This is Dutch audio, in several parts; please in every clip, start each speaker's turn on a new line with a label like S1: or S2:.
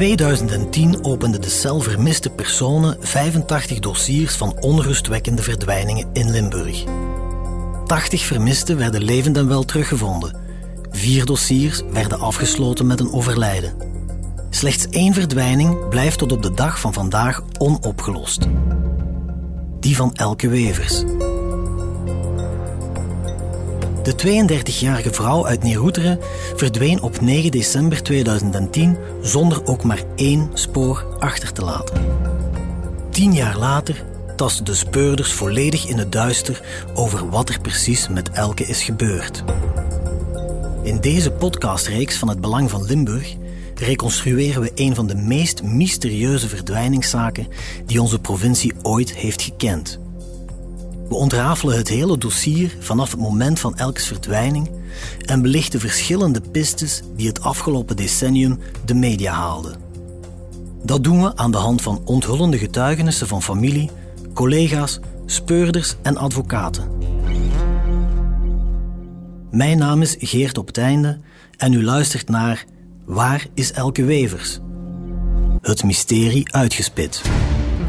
S1: 2010 opende de cel vermiste personen 85 dossiers van onrustwekkende verdwijningen in Limburg. 80 vermisten werden levend en wel teruggevonden. Vier dossiers werden afgesloten met een overlijden. Slechts één verdwijning blijft tot op de dag van vandaag onopgelost. Die van Elke Wevers. De 32-jarige vrouw uit Neerhoeteren verdween op 9 december 2010 zonder ook maar één spoor achter te laten. Tien jaar later tasten de speurders volledig in het duister over wat er precies met Elke is gebeurd. In deze podcastreeks van het Belang van Limburg reconstrueren we een van de meest mysterieuze verdwijningszaken die onze provincie ooit heeft gekend. We ontrafelen het hele dossier vanaf het moment van Elkes verdwijning en belichten verschillende pistes die het afgelopen decennium de media haalden. Dat doen we aan de hand van onthullende getuigenissen van familie, collega's, speurders en advocaten. Mijn naam is Geert op het en u luistert naar Waar is Elke Wevers? Het mysterie uitgespit.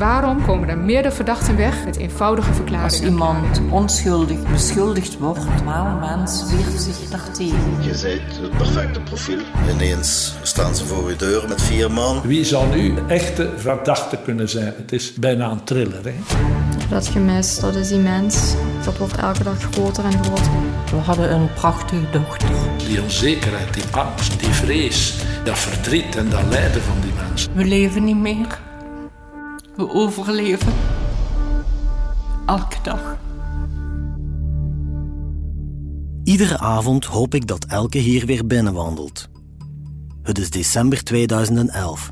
S2: Waarom komen er meerdere verdachten weg met eenvoudige verklaringen?
S3: Als iemand onschuldig beschuldigd wordt, een normale mens weert zich daartegen.
S4: Je bent het perfecte profiel. Ineens staan ze voor je deur met vier man.
S5: Wie zal nu de echte verdachte kunnen zijn? Het is bijna een thriller. Hè?
S6: Dat gemis, dat is immens. Dat wordt elke dag groter en groter.
S3: We hadden een prachtige dochter.
S5: Die onzekerheid, die angst, die vrees, dat verdriet en dat lijden van die mensen.
S3: We leven niet meer. Overleven. Elke dag.
S1: Iedere avond hoop ik dat Elke hier weer binnenwandelt. Het is december 2011,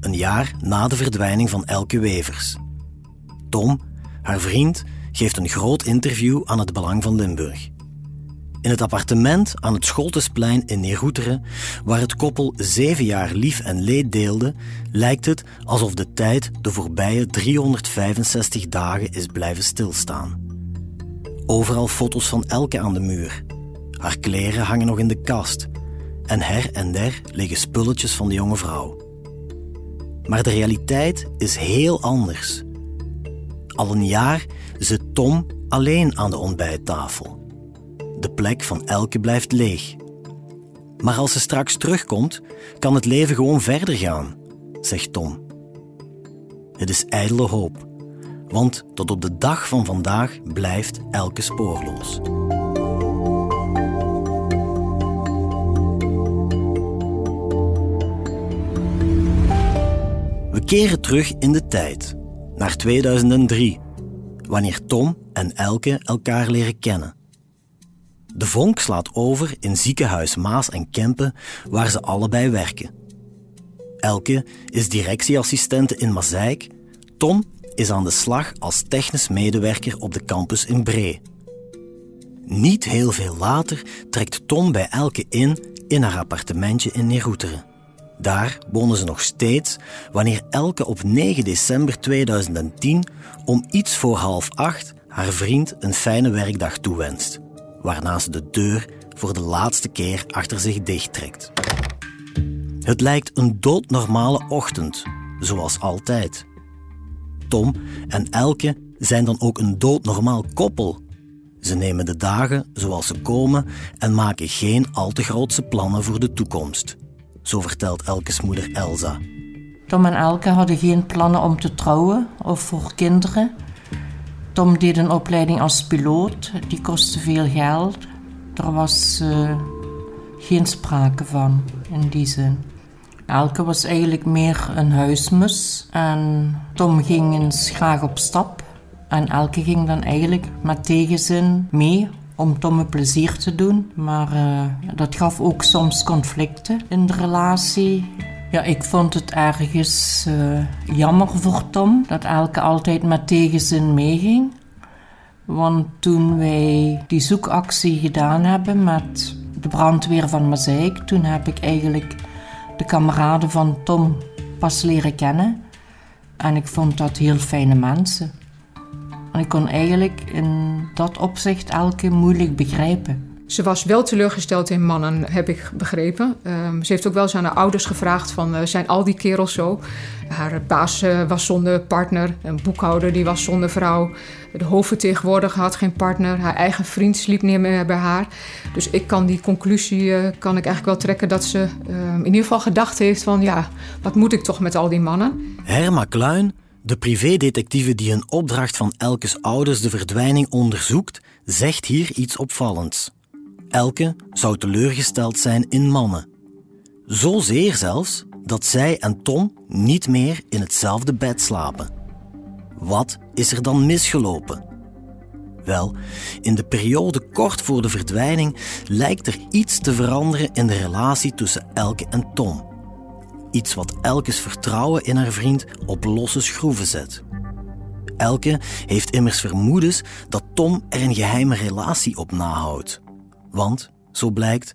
S1: een jaar na de verdwijning van Elke Wevers. Tom, haar vriend, geeft een groot interview aan het Belang van Limburg. In het appartement aan het Scholtesplein in Neergoeteren, waar het koppel zeven jaar lief en leed deelde, lijkt het alsof de tijd de voorbije 365 dagen is blijven stilstaan. Overal foto's van Elke aan de muur. Haar kleren hangen nog in de kast. En her en der liggen spulletjes van de jonge vrouw. Maar de realiteit is heel anders. Al een jaar zit Tom alleen aan de ontbijttafel. De plek van Elke blijft leeg. Maar als ze straks terugkomt, kan het leven gewoon verder gaan, zegt Tom. Het is ijdele hoop, want tot op de dag van vandaag blijft Elke spoorloos. We keren terug in de tijd, naar 2003, wanneer Tom en Elke elkaar leren kennen. De vonk slaat over in ziekenhuis Maas en Kempen, waar ze allebei werken. Elke is directieassistente in Mazeik. Tom is aan de slag als technisch medewerker op de campus in Bree. Niet heel veel later trekt Tom bij Elke in in haar appartementje in Neergoeteren. Daar wonen ze nog steeds wanneer Elke op 9 december 2010 om iets voor half acht haar vriend een fijne werkdag toewenst waarna ze de deur voor de laatste keer achter zich dichttrekt. Het lijkt een doodnormale ochtend, zoals altijd. Tom en Elke zijn dan ook een doodnormaal koppel. Ze nemen de dagen zoals ze komen en maken geen al te grootse plannen voor de toekomst. Zo vertelt Elkes moeder Elsa.
S3: Tom en Elke hadden geen plannen om te trouwen of voor kinderen. Tom deed een opleiding als piloot, die kostte veel geld. Er was uh, geen sprake van in die zin. Elke was eigenlijk meer een huismus en Tom ging eens graag op stap. En Elke ging dan eigenlijk met tegenzin mee om Tom een plezier te doen. Maar uh, dat gaf ook soms conflicten in de relatie. Ja, ik vond het ergens uh, jammer voor Tom dat Elke altijd met tegenzin meeging. Want toen wij die zoekactie gedaan hebben met de brandweer van Mazeik, toen heb ik eigenlijk de kameraden van Tom pas leren kennen. En ik vond dat heel fijne mensen. En ik kon eigenlijk in dat opzicht elke moeilijk begrijpen.
S2: Ze was wel teleurgesteld in mannen, heb ik begrepen. Ehm, ze heeft ook wel eens aan haar ouders gevraagd van, uh, zijn al die kerels zo? Haar baas uh, was zonder partner, een boekhouder die was zonder vrouw. De hoofdvertegenwoordiger had geen partner, haar eigen vriend sliep niet meer bij haar. Dus ik kan die conclusie uh, kan ik eigenlijk wel trekken dat ze ehm, in ieder geval gedacht heeft van, ja, wat moet ik toch met al die mannen?
S1: Herma Kluin, de privédetectieve die een opdracht van Elkes ouders de verdwijning onderzoekt, zegt hier iets opvallends. Elke zou teleurgesteld zijn in mannen. Zozeer zelfs dat zij en Tom niet meer in hetzelfde bed slapen. Wat is er dan misgelopen? Wel, in de periode kort voor de verdwijning lijkt er iets te veranderen in de relatie tussen Elke en Tom. Iets wat Elkes vertrouwen in haar vriend op losse schroeven zet. Elke heeft immers vermoedens dat Tom er een geheime relatie op nahoudt. Want, zo blijkt,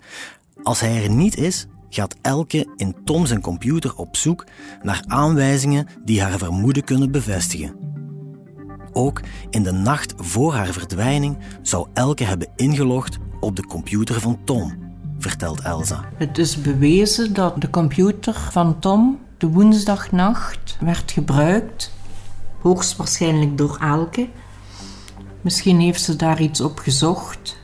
S1: als hij er niet is, gaat Elke in Tom zijn computer op zoek naar aanwijzingen die haar vermoeden kunnen bevestigen. Ook in de nacht voor haar verdwijning zou Elke hebben ingelogd op de computer van Tom, vertelt Elsa.
S3: Het is bewezen dat de computer van Tom de woensdagnacht werd gebruikt, hoogstwaarschijnlijk door Elke. Misschien heeft ze daar iets op gezocht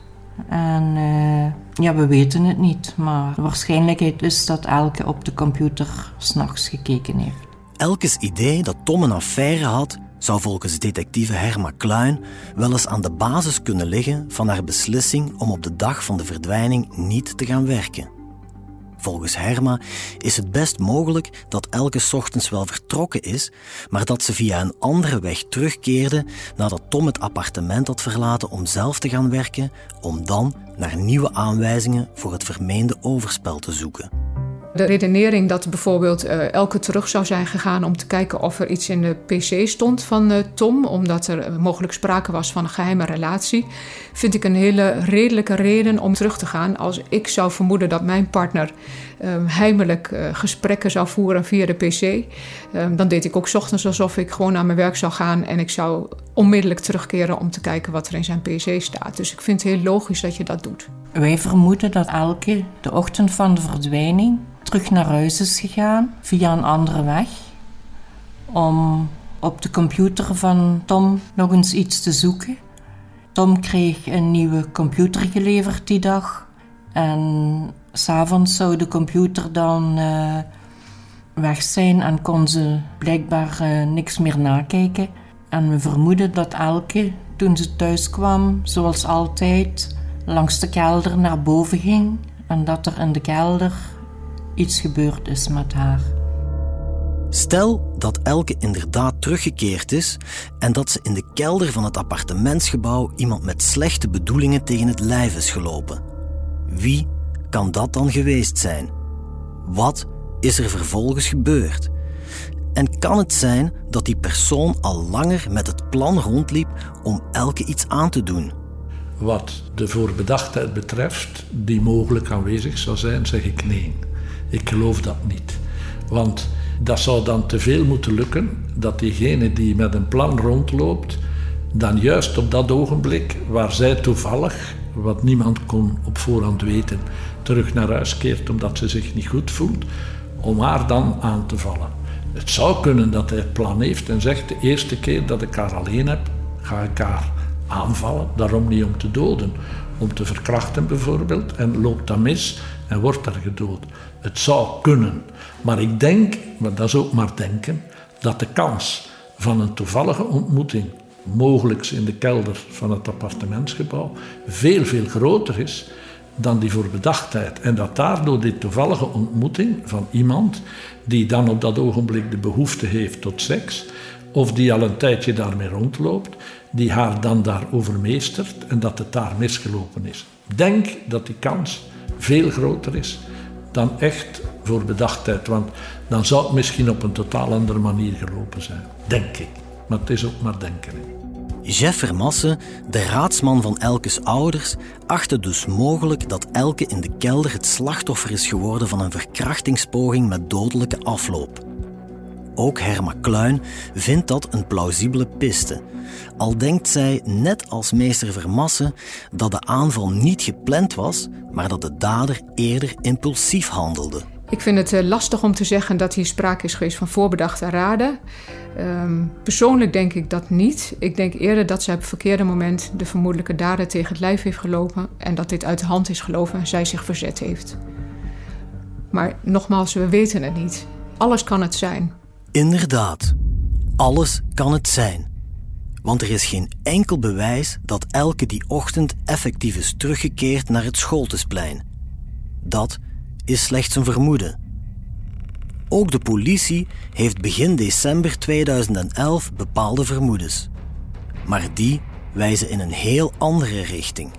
S3: en uh, ja, we weten het niet. Maar de waarschijnlijkheid is dat Elke op de computer s'nachts gekeken heeft.
S1: Elkes idee dat Tom een affaire had, zou volgens detectieve Herma Kluin wel eens aan de basis kunnen liggen van haar beslissing om op de dag van de verdwijning niet te gaan werken. Volgens Herma is het best mogelijk dat elke ochtends wel vertrokken is, maar dat ze via een andere weg terugkeerde nadat Tom het appartement had verlaten om zelf te gaan werken, om dan naar nieuwe aanwijzingen voor het vermeende overspel te zoeken.
S2: De redenering dat bijvoorbeeld uh, Elke terug zou zijn gegaan om te kijken of er iets in de PC stond van uh, Tom, omdat er mogelijk sprake was van een geheime relatie, vind ik een hele redelijke reden om terug te gaan. Als ik zou vermoeden dat mijn partner uh, heimelijk gesprekken zou voeren via de PC, dan deed ik ook ochtends alsof ik gewoon naar mijn werk zou gaan en ik zou onmiddellijk terugkeren om te kijken wat er in zijn PC staat. Dus ik vind het heel logisch dat je dat doet.
S3: Wij vermoeden dat Elke de ochtend van de verdwijning terug naar huis is gegaan via een andere weg. Om op de computer van Tom nog eens iets te zoeken. Tom kreeg een nieuwe computer geleverd die dag. En s'avonds zou de computer dan uh, weg zijn en kon ze blijkbaar uh, niks meer nakijken. En we vermoeden dat Elke, toen ze thuis kwam, zoals altijd, langs de kelder naar boven ging. En dat er in de kelder iets gebeurd is met haar.
S1: Stel dat Elke inderdaad teruggekeerd is en dat ze in de kelder van het appartementsgebouw iemand met slechte bedoelingen tegen het lijf is gelopen. Wie kan dat dan geweest zijn? Wat is er vervolgens gebeurd? En kan het zijn dat die persoon al langer met het plan rondliep om Elke iets aan te doen?
S5: Wat de voorbedachtheid betreft, die mogelijk aanwezig zou zijn, zeg ik nee. Ik geloof dat niet. Want dat zou dan te veel moeten lukken dat diegene die met een plan rondloopt, dan juist op dat ogenblik waar zij toevallig, wat niemand kon op voorhand weten, terug naar huis keert omdat ze zich niet goed voelt, om haar dan aan te vallen. Het zou kunnen dat hij het plan heeft en zegt: De eerste keer dat ik haar alleen heb, ga ik haar aanvallen. Daarom niet om te doden, om te verkrachten bijvoorbeeld. En loopt dat mis en wordt er gedood. Het zou kunnen. Maar ik denk, maar dat is ook maar denken, dat de kans van een toevallige ontmoeting, mogelijk in de kelder van het appartementsgebouw, veel, veel groter is dan die voorbedachtheid. En dat daardoor die toevallige ontmoeting van iemand die dan op dat ogenblik de behoefte heeft tot seks, of die al een tijdje daarmee rondloopt, die haar dan daar overmeestert en dat het daar misgelopen is. Denk dat die kans veel groter is dan echt voor bedachtheid. Want dan zou het misschien op een totaal andere manier gelopen zijn. Denk ik. Maar het is ook maar denken.
S1: Jeff Vermassen, de raadsman van Elkes ouders, achtte dus mogelijk dat Elke in de kelder het slachtoffer is geworden van een verkrachtingspoging met dodelijke afloop. Ook Herma Kluin vindt dat een plausibele piste. Al denkt zij, net als meester Vermassen, dat de aanval niet gepland was, maar dat de dader eerder impulsief handelde.
S2: Ik vind het eh, lastig om te zeggen dat hier sprake is geweest van voorbedachte raden. Um, persoonlijk denk ik dat niet. Ik denk eerder dat zij op het verkeerde moment de vermoedelijke dader tegen het lijf heeft gelopen en dat dit uit de hand is gelopen en zij zich verzet heeft. Maar nogmaals, we weten het niet. Alles kan het zijn.
S1: Inderdaad, alles kan het zijn. Want er is geen enkel bewijs dat Elke die ochtend effectief is teruggekeerd naar het Scholtesplein. Dat is slechts een vermoeden. Ook de politie heeft begin december 2011 bepaalde vermoedens. Maar die wijzen in een heel andere richting.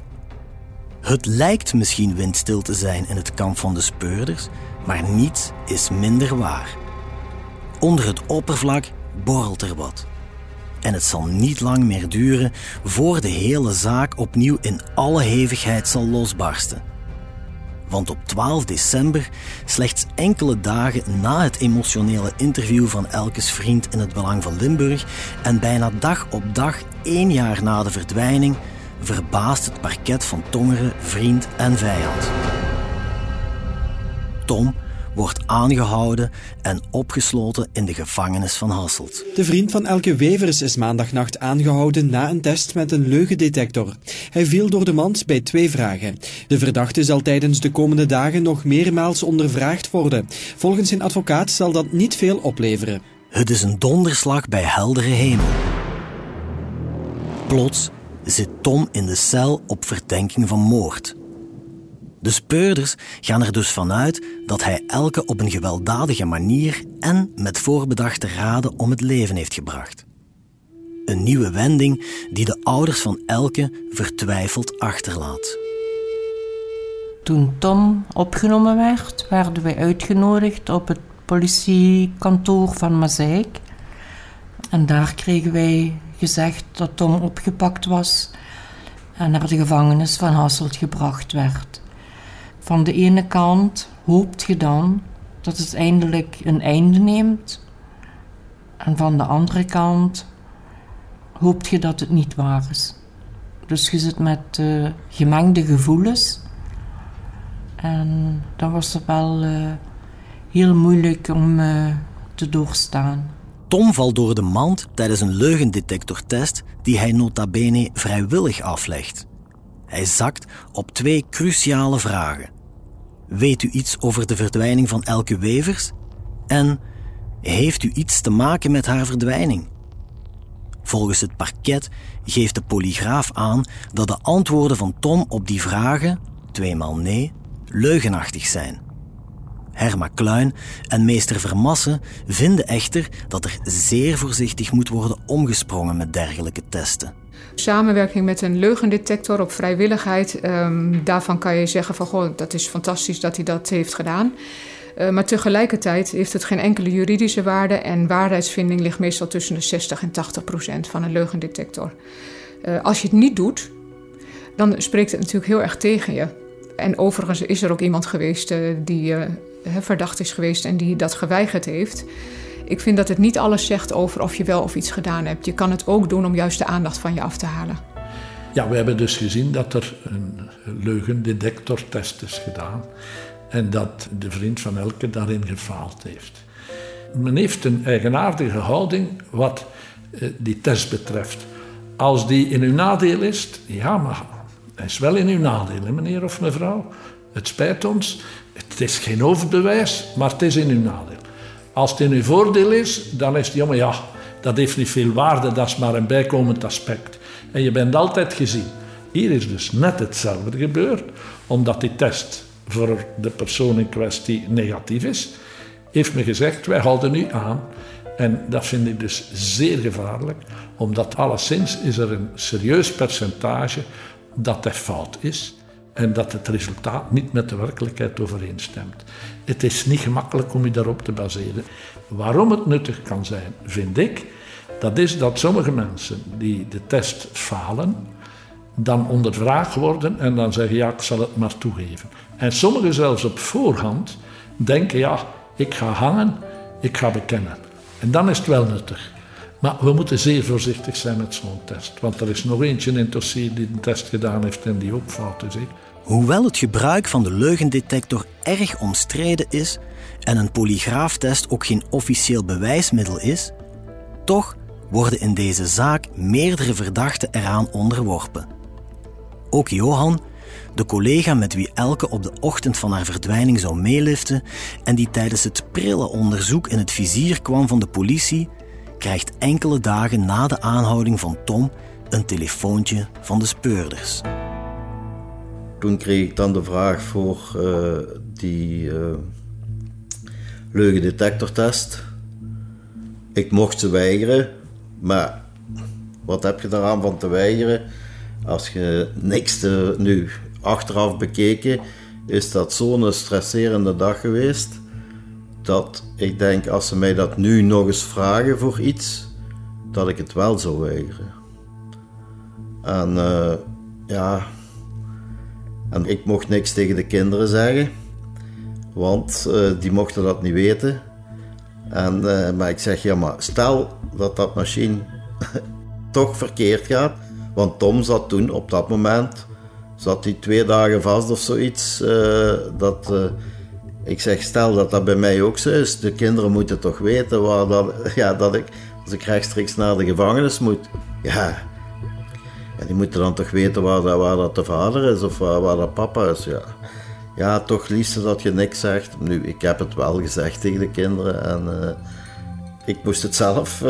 S1: Het lijkt misschien windstil te zijn in het kamp van de speurders, maar niets is minder waar. Onder het oppervlak borrelt er wat. En het zal niet lang meer duren voor de hele zaak opnieuw in alle hevigheid zal losbarsten. Want op 12 december, slechts enkele dagen na het emotionele interview van Elkes vriend in het Belang van Limburg en bijna dag op dag één jaar na de verdwijning, verbaast het parket van Tongeren vriend en vijand. Tom wordt aangehouden en opgesloten in de gevangenis van Hasselt.
S7: De vriend van Elke Wevers is maandagnacht aangehouden na een test met een leugendetector. Hij viel door de mand bij twee vragen. De verdachte zal tijdens de komende dagen nog meermaals ondervraagd worden. Volgens zijn advocaat zal dat niet veel opleveren.
S1: Het is een donderslag bij heldere hemel. Plots zit Tom in de cel op verdenking van moord. De speurders gaan er dus vanuit dat hij Elke op een gewelddadige manier en met voorbedachte raden om het leven heeft gebracht. Een nieuwe wending die de ouders van Elke vertwijfeld achterlaat.
S3: Toen Tom opgenomen werd, werden wij uitgenodigd op het politiekantoor van Mazeik. En daar kregen wij gezegd dat Tom opgepakt was en naar de gevangenis van Hasselt gebracht werd. Van de ene kant hoopt je dan dat het eindelijk een einde neemt. En van de andere kant hoopt je dat het niet waar is. Dus je zit met uh, gemengde gevoelens. En dat was wel uh, heel moeilijk om uh, te doorstaan.
S1: Tom valt door de mand tijdens een leugendetectortest die hij nota bene vrijwillig aflegt. Hij zakt op twee cruciale vragen. Weet u iets over de verdwijning van Elke Wevers? En heeft u iets te maken met haar verdwijning? Volgens het parket geeft de polygraaf aan dat de antwoorden van Tom op die vragen, tweemaal nee, leugenachtig zijn. Herma Kluin en meester Vermassen vinden echter dat er zeer voorzichtig moet worden omgesprongen met dergelijke testen.
S2: Samenwerking met een leugendetector op vrijwilligheid, um, daarvan kan je zeggen van goh, dat is fantastisch dat hij dat heeft gedaan. Uh, maar tegelijkertijd heeft het geen enkele juridische waarde en waarheidsvinding ligt meestal tussen de 60 en 80 procent van een leugendetector. Uh, als je het niet doet, dan spreekt het natuurlijk heel erg tegen je. En overigens is er ook iemand geweest uh, die verdacht is geweest en die dat geweigerd heeft. Ik vind dat het niet alles zegt over of je wel of iets gedaan hebt. Je kan het ook doen om juist de aandacht van je af te halen.
S5: Ja, we hebben dus gezien dat er een leugendetectortest is gedaan en dat de vriend van Elke daarin gefaald heeft. Men heeft een eigenaardige houding wat eh, die test betreft. Als die in uw nadeel is, ja, maar hij is wel in uw nadeel, meneer of mevrouw. Het spijt ons, het is geen overbewijs, maar het is in uw nadeel. Als het in uw voordeel is, dan is het jammer, ja, dat heeft niet veel waarde, dat is maar een bijkomend aspect. En je bent altijd gezien. Hier is dus net hetzelfde gebeurd, omdat die test voor de persoon in kwestie negatief is, heeft me gezegd, wij houden nu aan. En dat vind ik dus zeer gevaarlijk, omdat alleszins is er een serieus percentage dat er fout is en dat het resultaat niet met de werkelijkheid overeenstemt. Het is niet gemakkelijk om je daarop te baseren. Waarom het nuttig kan zijn, vind ik, dat is dat sommige mensen die de test falen, dan ondervraagd worden en dan zeggen ja, ik zal het maar toegeven. En sommigen zelfs op voorhand denken ja, ik ga hangen, ik ga bekennen. En dan is het wel nuttig. Maar we moeten zeer voorzichtig zijn met zo'n test. Want er is nog eentje in het dossier die een test gedaan heeft en die ook fout is.
S1: Hoewel het gebruik van de leugendetector erg omstreden is en een polygraaftest ook geen officieel bewijsmiddel is, toch worden in deze zaak meerdere verdachten eraan onderworpen. Ook Johan, de collega met wie Elke op de ochtend van haar verdwijning zou meeliften en die tijdens het prille onderzoek in het vizier kwam van de politie, krijgt enkele dagen na de aanhouding van Tom een telefoontje van de speurders.
S4: Toen kreeg ik dan de vraag voor uh, die uh, leugendetectortest. Ik mocht ze weigeren, maar wat heb je daaraan van te weigeren? Als je niks te, nu achteraf bekeken, is dat zo'n stresserende dag geweest. Dat ik denk, als ze mij dat nu nog eens vragen voor iets, dat ik het wel zou weigeren. En uh, ja, en ik mocht niks tegen de kinderen zeggen, want uh, die mochten dat niet weten. En, uh, maar ik zeg, ja, maar stel dat dat machine toch verkeerd gaat. Want Tom zat toen op dat moment, zat hij twee dagen vast of zoiets. Dat, ik zeg, stel dat dat bij mij ook zo is. De kinderen moeten toch weten waar dat, ja, dat ik, als ik rechtstreeks naar de gevangenis moet. Ja, ja die moeten dan toch weten waar, dat, waar dat de vader is of waar, dat papa is. Ja. ja, toch liefst dat je niks zegt. Nu, ik heb het wel gezegd tegen de kinderen en uh, ik moest het zelf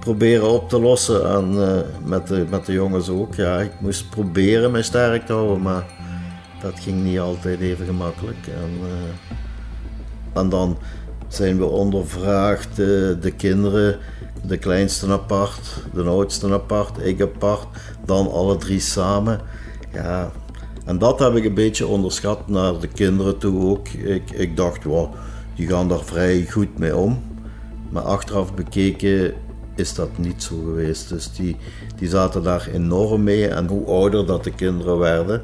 S4: proberen op te lossen. En uh, met, de, met de jongens ook. Ja, ik moest proberen mij sterk te houden, maar dat ging niet altijd even gemakkelijk. En, en dan zijn we ondervraagd, uh, de kinderen, de kleinste apart, de oudste apart, ik apart, dan alle drie samen. Ja, en dat heb ik een beetje onderschat naar de kinderen toe ook. Ik, ik dacht, wow, die gaan daar vrij goed mee om. Maar achteraf bekeken is dat niet zo geweest. Dus die, die zaten daar enorm mee. En hoe ouder dat de kinderen werden,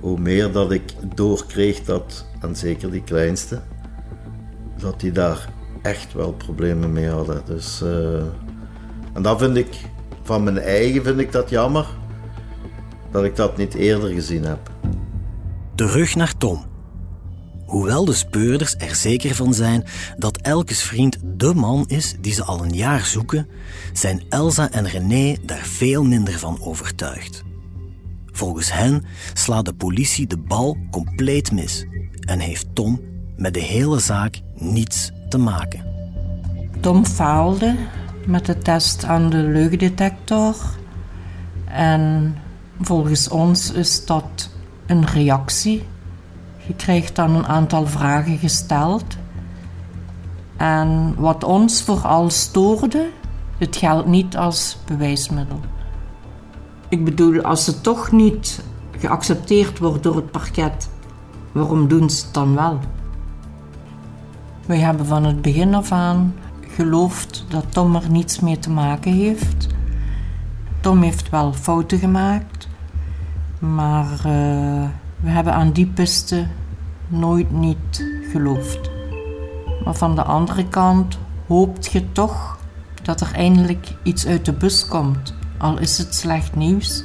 S4: hoe meer dat ik doorkreeg dat, en zeker die kleinste, dat die daar echt wel problemen mee hadden. Dus, uh, en dat vind ik, van mijn eigen vind ik dat jammer, dat ik dat niet eerder gezien heb.
S1: De rug naar Tom. Hoewel de speurders er zeker van zijn dat Elkes vriend de man is die ze al een jaar zoeken, zijn Elsa en René daar veel minder van overtuigd. Volgens hen slaat de politie de bal compleet mis en heeft Tom met de hele zaak niets te maken.
S3: Tom faalde met de test aan de leugendetector en volgens ons is dat een reactie je krijgt dan een aantal vragen gesteld. En wat ons vooral stoorde, het geldt niet als bewijsmiddel. Ik bedoel, als het toch niet geaccepteerd wordt door het parket, waarom doen ze het dan wel? Wij hebben van het begin af aan geloofd dat Tom er niets mee te maken heeft. Tom heeft wel fouten gemaakt, maar uh, we hebben aan die piste nooit niet geloofd. Maar van de andere kant hoopt je toch dat er eindelijk iets uit de bus komt. Al is het slecht nieuws,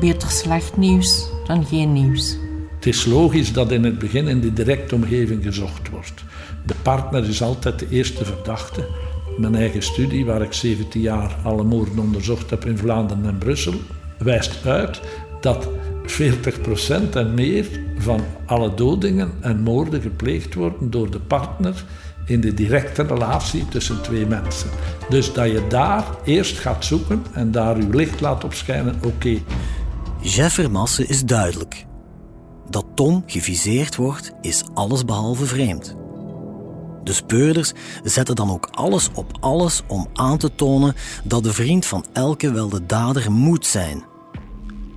S3: beter slecht nieuws dan geen nieuws.
S5: Het is logisch dat in het begin in de directe omgeving gezocht wordt. De partner is altijd de eerste verdachte. Mijn eigen studie, waar ik 17 jaar alle moorden onderzocht heb in Vlaanderen en Brussel, wijst uit dat 40% en meer van alle dodingen en moorden gepleegd worden door de partner in de directe relatie tussen twee mensen. Dus dat je daar eerst gaat zoeken en daar uw licht laat opschijnen, oké. Okay.
S1: Jeff Vermassen is duidelijk. Dat Tom geviseerd wordt, is allesbehalve vreemd. De speurders zetten dan ook alles op alles om aan te tonen dat de vriend van Elke wel de dader moet zijn.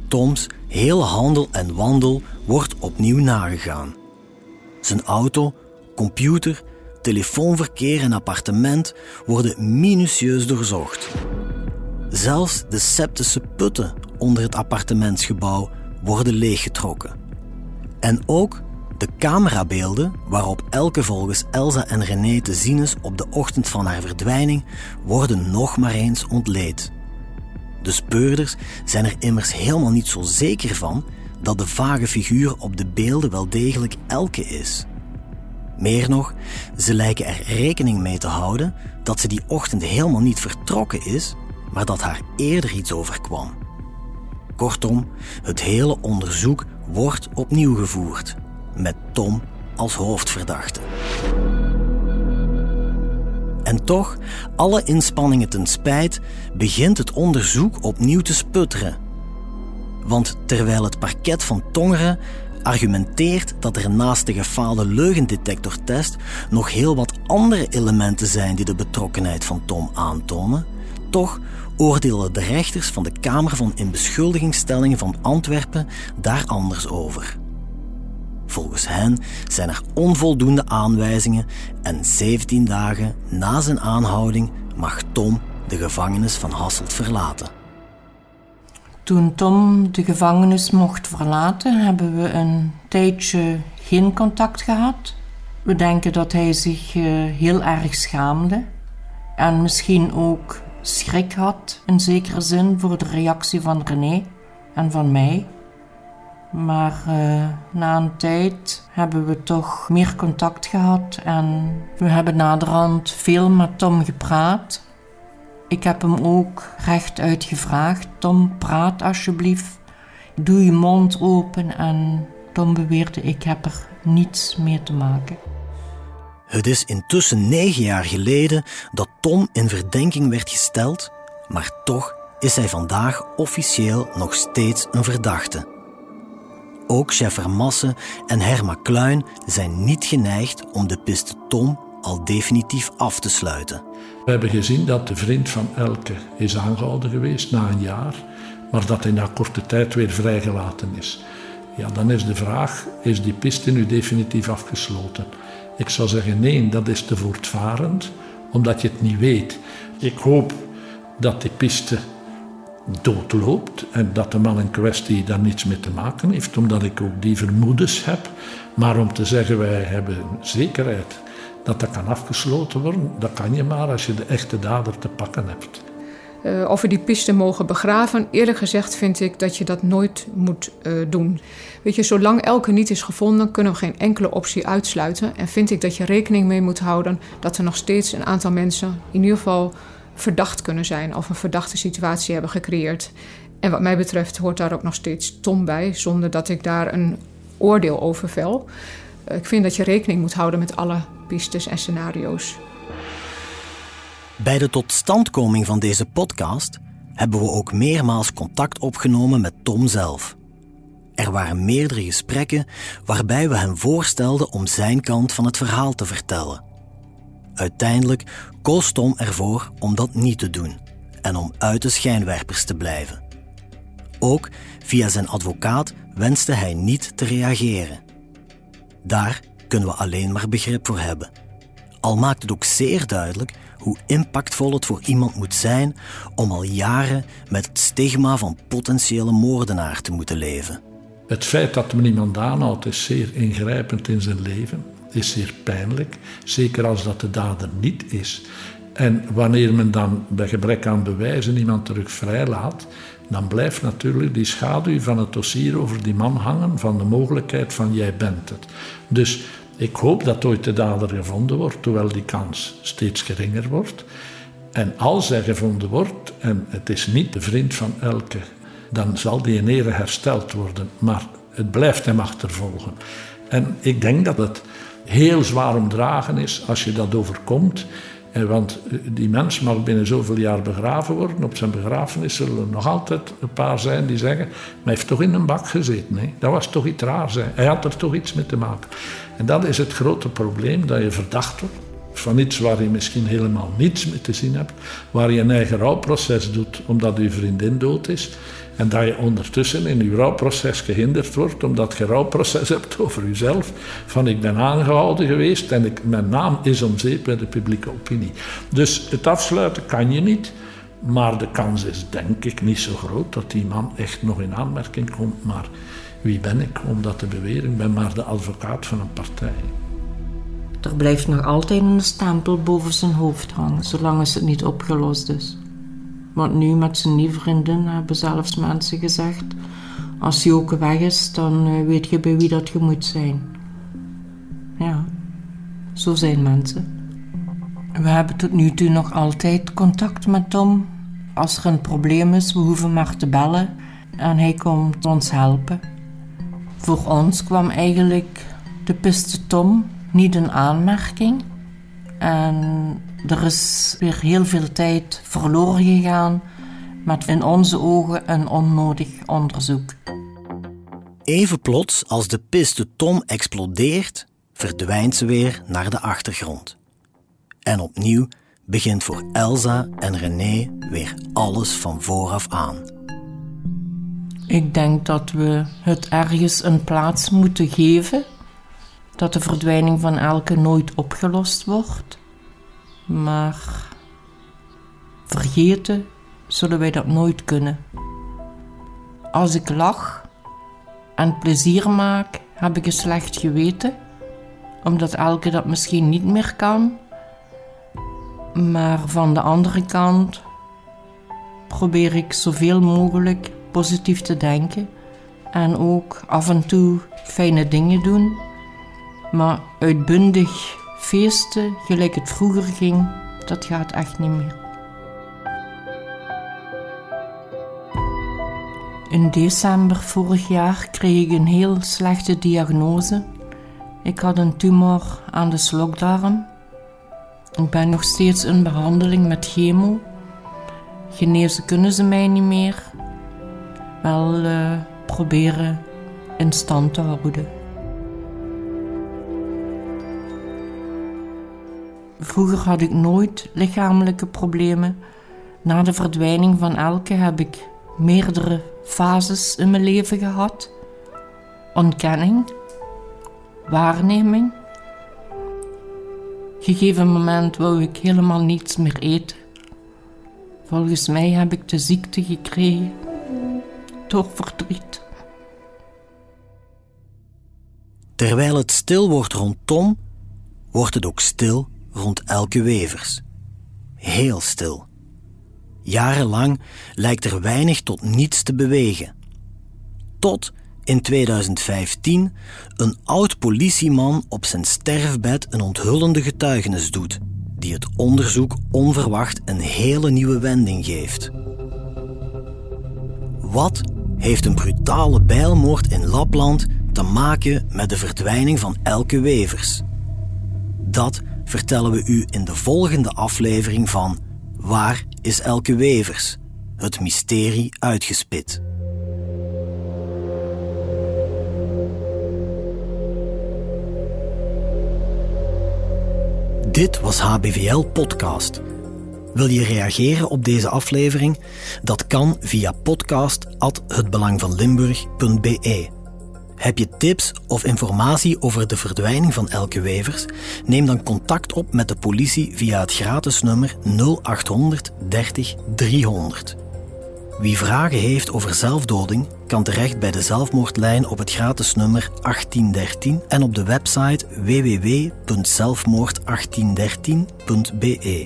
S1: Toms hele handel en wandel wordt opnieuw nagegaan. Zijn auto, computer, telefoonverkeer en appartement worden minutieus doorzocht. Zelfs de septische putten onder het appartementsgebouw worden leeggetrokken. En ook De camerabeelden, waarop elke volgens Elsa en René te zien is op de ochtend van haar verdwijning, worden nog maar eens ontleed. De speurders zijn er immers helemaal niet zo zeker van dat de vage figuur op de beelden wel degelijk Elke is. Meer nog, ze lijken er rekening mee te houden dat ze die ochtend helemaal niet vertrokken is, maar dat haar eerder iets overkwam. Kortom, het hele onderzoek wordt opnieuw gevoerd, met Tom als hoofdverdachte. En toch, alle inspanningen ten spijt, begint het onderzoek opnieuw te sputteren. Want terwijl het parket van Tongeren argumenteert dat er naast de gefaalde leugendetectortest nog heel wat andere elementen zijn die de betrokkenheid van Tom aantonen, toch oordeelden de rechters van de Kamer van Inbeschuldigingsstellingen van Antwerpen daar anders over. Volgens hen zijn er onvoldoende aanwijzingen en 17 dagen na zijn aanhouding mag Tom de gevangenis van Hasselt verlaten.
S3: Toen Tom de gevangenis mocht verlaten, hebben we een tijdje geen contact gehad. We denken dat hij zich eh, heel erg schaamde en misschien ook schrik had in zekere zin voor de reactie van René en van mij. Maar uh, na een tijd hebben we toch meer contact gehad en we hebben naderhand veel met Tom gepraat. Ik heb hem ook rechtuit gevraagd: Tom, praat alsjeblieft. Doe je mond open. En Tom beweerde: Ik heb er niets mee te maken.
S1: Het is intussen negen jaar geleden dat Tom in verdenking werd gesteld, maar toch is hij vandaag officieel nog steeds een verdachte. Ook chef Vermassen en Herma Kluin zijn niet geneigd om de piste Tom al definitief af te sluiten.
S5: We hebben gezien dat de vriend van Elke is aangehouden geweest na een jaar, maar dat hij na korte tijd weer vrijgelaten is. Ja, dan is de vraag, is die piste nu definitief afgesloten? Ik zou zeggen nee, dat is te voortvarend, omdat je het niet weet. Ik hoop dat die piste doodloopt en dat de man in kwestie daar niets mee te maken heeft, omdat ik ook die vermoedens heb. Maar om te zeggen, wij hebben zekerheid dat dat kan afgesloten worden, dat kan je maar als je de echte dader te pakken hebt.
S2: Uh, of we die piste mogen begraven, eerlijk gezegd vind ik dat je dat nooit moet uh, doen. Weet je, zolang elke niet is gevonden, kunnen we geen enkele optie uitsluiten. En vind ik dat je rekening mee moet houden dat er nog steeds een aantal mensen in ieder geval verdacht kunnen zijn of een verdachte situatie hebben gecreëerd. En wat mij betreft hoort daar ook nog steeds Tom bij, zonder dat ik daar een oordeel over vel. Uh, ik vind dat je rekening moet houden met alle pistes en scenario's.
S1: Bij de totstandkoming van deze podcast hebben we ook meermaals contact opgenomen met Tom zelf. Er waren meerdere gesprekken waarbij we hem voorstelden om zijn kant van het verhaal te vertellen. Uiteindelijk koos Tom ervoor om dat niet te doen en om uit de schijnwerpers te blijven. Ook via zijn advocaat wenste hij niet te reageren. Daar kunnen we alleen maar begrip voor hebben. Al maakt het ook zeer duidelijk hoe impactvol het voor iemand moet zijn om al jaren met het stigma van potentiële moordenaar te moeten leven.
S5: Het feit dat men iemand aanhoudt is zeer ingrijpend in zijn leven, is zeer pijnlijk, zeker als dat de dader niet is. En wanneer men dan bij gebrek aan bewijzen iemand terug vrijlaat, dan blijft natuurlijk die schaduw van het dossier over die man hangen, van de mogelijkheid van jij bent het. Dus ik hoop dat ooit de dader gevonden wordt, hoewel die kans steeds geringer wordt. En als hij gevonden wordt, en het is niet de vriend van Elke, dan zal die in ere hersteld worden. Maar het blijft hem achtervolgen. En ik denk dat het heel zwaar omdragen is als je dat overkomt. Eh, want eh, die mens mag binnen zoveel jaar begraven worden. Op zijn begrafenis zullen er nog altijd een paar zijn die zeggen... maar hij heeft toch in een bak gezeten. Hè? Dat was toch iets raars. Hij had er toch iets mee te maken. En dat is het grote probleem, dat je verdacht wordt van iets waar je misschien helemaal niets mee te zien hebt, waar je een eigen rouwproces doet omdat je vriendin dood is, en dat je ondertussen in je rouwproces gehinderd wordt omdat je rouwproces hebt over jezelf, van ik ben aangehouden geweest en ik, mijn naam is om zeep bij de publieke opinie. Dus het afsluiten kan je niet, maar de kans is denk ik niet zo groot dat die man echt nog in aanmerking komt, maar Wie ben ik om dat te beweren? Ik ben maar de advocaat van een partij.
S3: Er blijft nog altijd een stempel boven zijn hoofd hangen, zolang het niet opgelost is. Want nu met zijn nieuwe vriendin hebben zelfs mensen gezegd: als hij ook weg is, dan eh, weet je bij wie dat je moet zijn. Ja, zo zijn mensen. We hebben tot nu toe nog altijd contact met Tom. Als er een probleem is, we hoeven maar te bellen en hij komt ons helpen. Voor ons kwam eigenlijk de piste Tom niet in aanmerking. En er is weer heel veel tijd verloren gegaan met in onze ogen een onnodig onderzoek.
S1: Even plots als de piste Tom explodeert, verdwijnt ze weer naar de achtergrond. En opnieuw begint voor Elsa en René weer alles van vooraf aan.
S3: Ik denk dat we het ergens een plaats moeten geven, dat de verdwijning van elke nooit opgelost wordt. Maar vergeten zullen wij dat nooit kunnen. Als ik lach en plezier maak, heb ik een slecht geweten, omdat elke dat misschien niet meer kan. Maar van de andere kant probeer ik zoveel mogelijk positief te denken en ook af en toe fijne dingen doen. Maar uitbundig feesten, gelijk het vroeger ging, dat gaat echt niet meer. In december vorig jaar kreeg ik een heel slechte diagnose. Ik had een tumor aan de slokdarm. Ik ben nog steeds in behandeling met chemo. Genezen kunnen ze mij niet meer. Wel uh, proberen in stand te houden. Vroeger had ik nooit lichamelijke problemen. Na de verdwijning van Elke heb ik meerdere fases in mijn leven gehad: ontkenning, waarneming. Gegeven moment wou ik helemaal niets meer eten. Volgens mij heb ik de ziekte gekregen door verdriet.
S1: Terwijl het stil wordt rond Tom, wordt het ook stil rond Elke Wevers. Heel stil. Jarenlang lijkt er weinig tot niets te bewegen. Tot in 2015 een oud politieman op zijn sterfbed een onthullende getuigenis doet, die het onderzoek onverwacht een hele nieuwe wending geeft. Wat heeft een brutale bijlmoord in Lapland te maken met de verdwijning van Elke Wevers? Dat vertellen we u in de volgende aflevering van Waar is Elke Wevers? Het mysterie uitgespit. Dit was HBVL Podcast. Wil je reageren op deze aflevering? Dat kan via podcast.hetbelangvanlimburg.be. Heb je tips of informatie over de verdwijning van Elke Wevers? Neem dan contact op met de politie via het gratis nummer 0800 30 300. Wie vragen heeft over zelfdoding, kan terecht bij de zelfmoordlijn op het gratis nummer 1813 en op de website www.zelfmoord1813.be.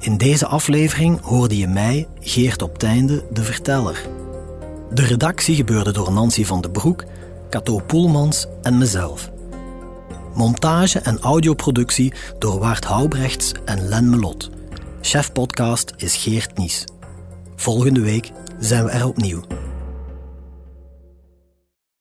S1: In deze aflevering hoorde je mij, Geert op Teinde, de verteller. De redactie gebeurde door Nancy van den Broek, Cato Poelmans en mezelf. Montage en audioproductie door Waard Houbrechts en Len Melot. Chef podcast is Geert Nies. Volgende week zijn we er opnieuw.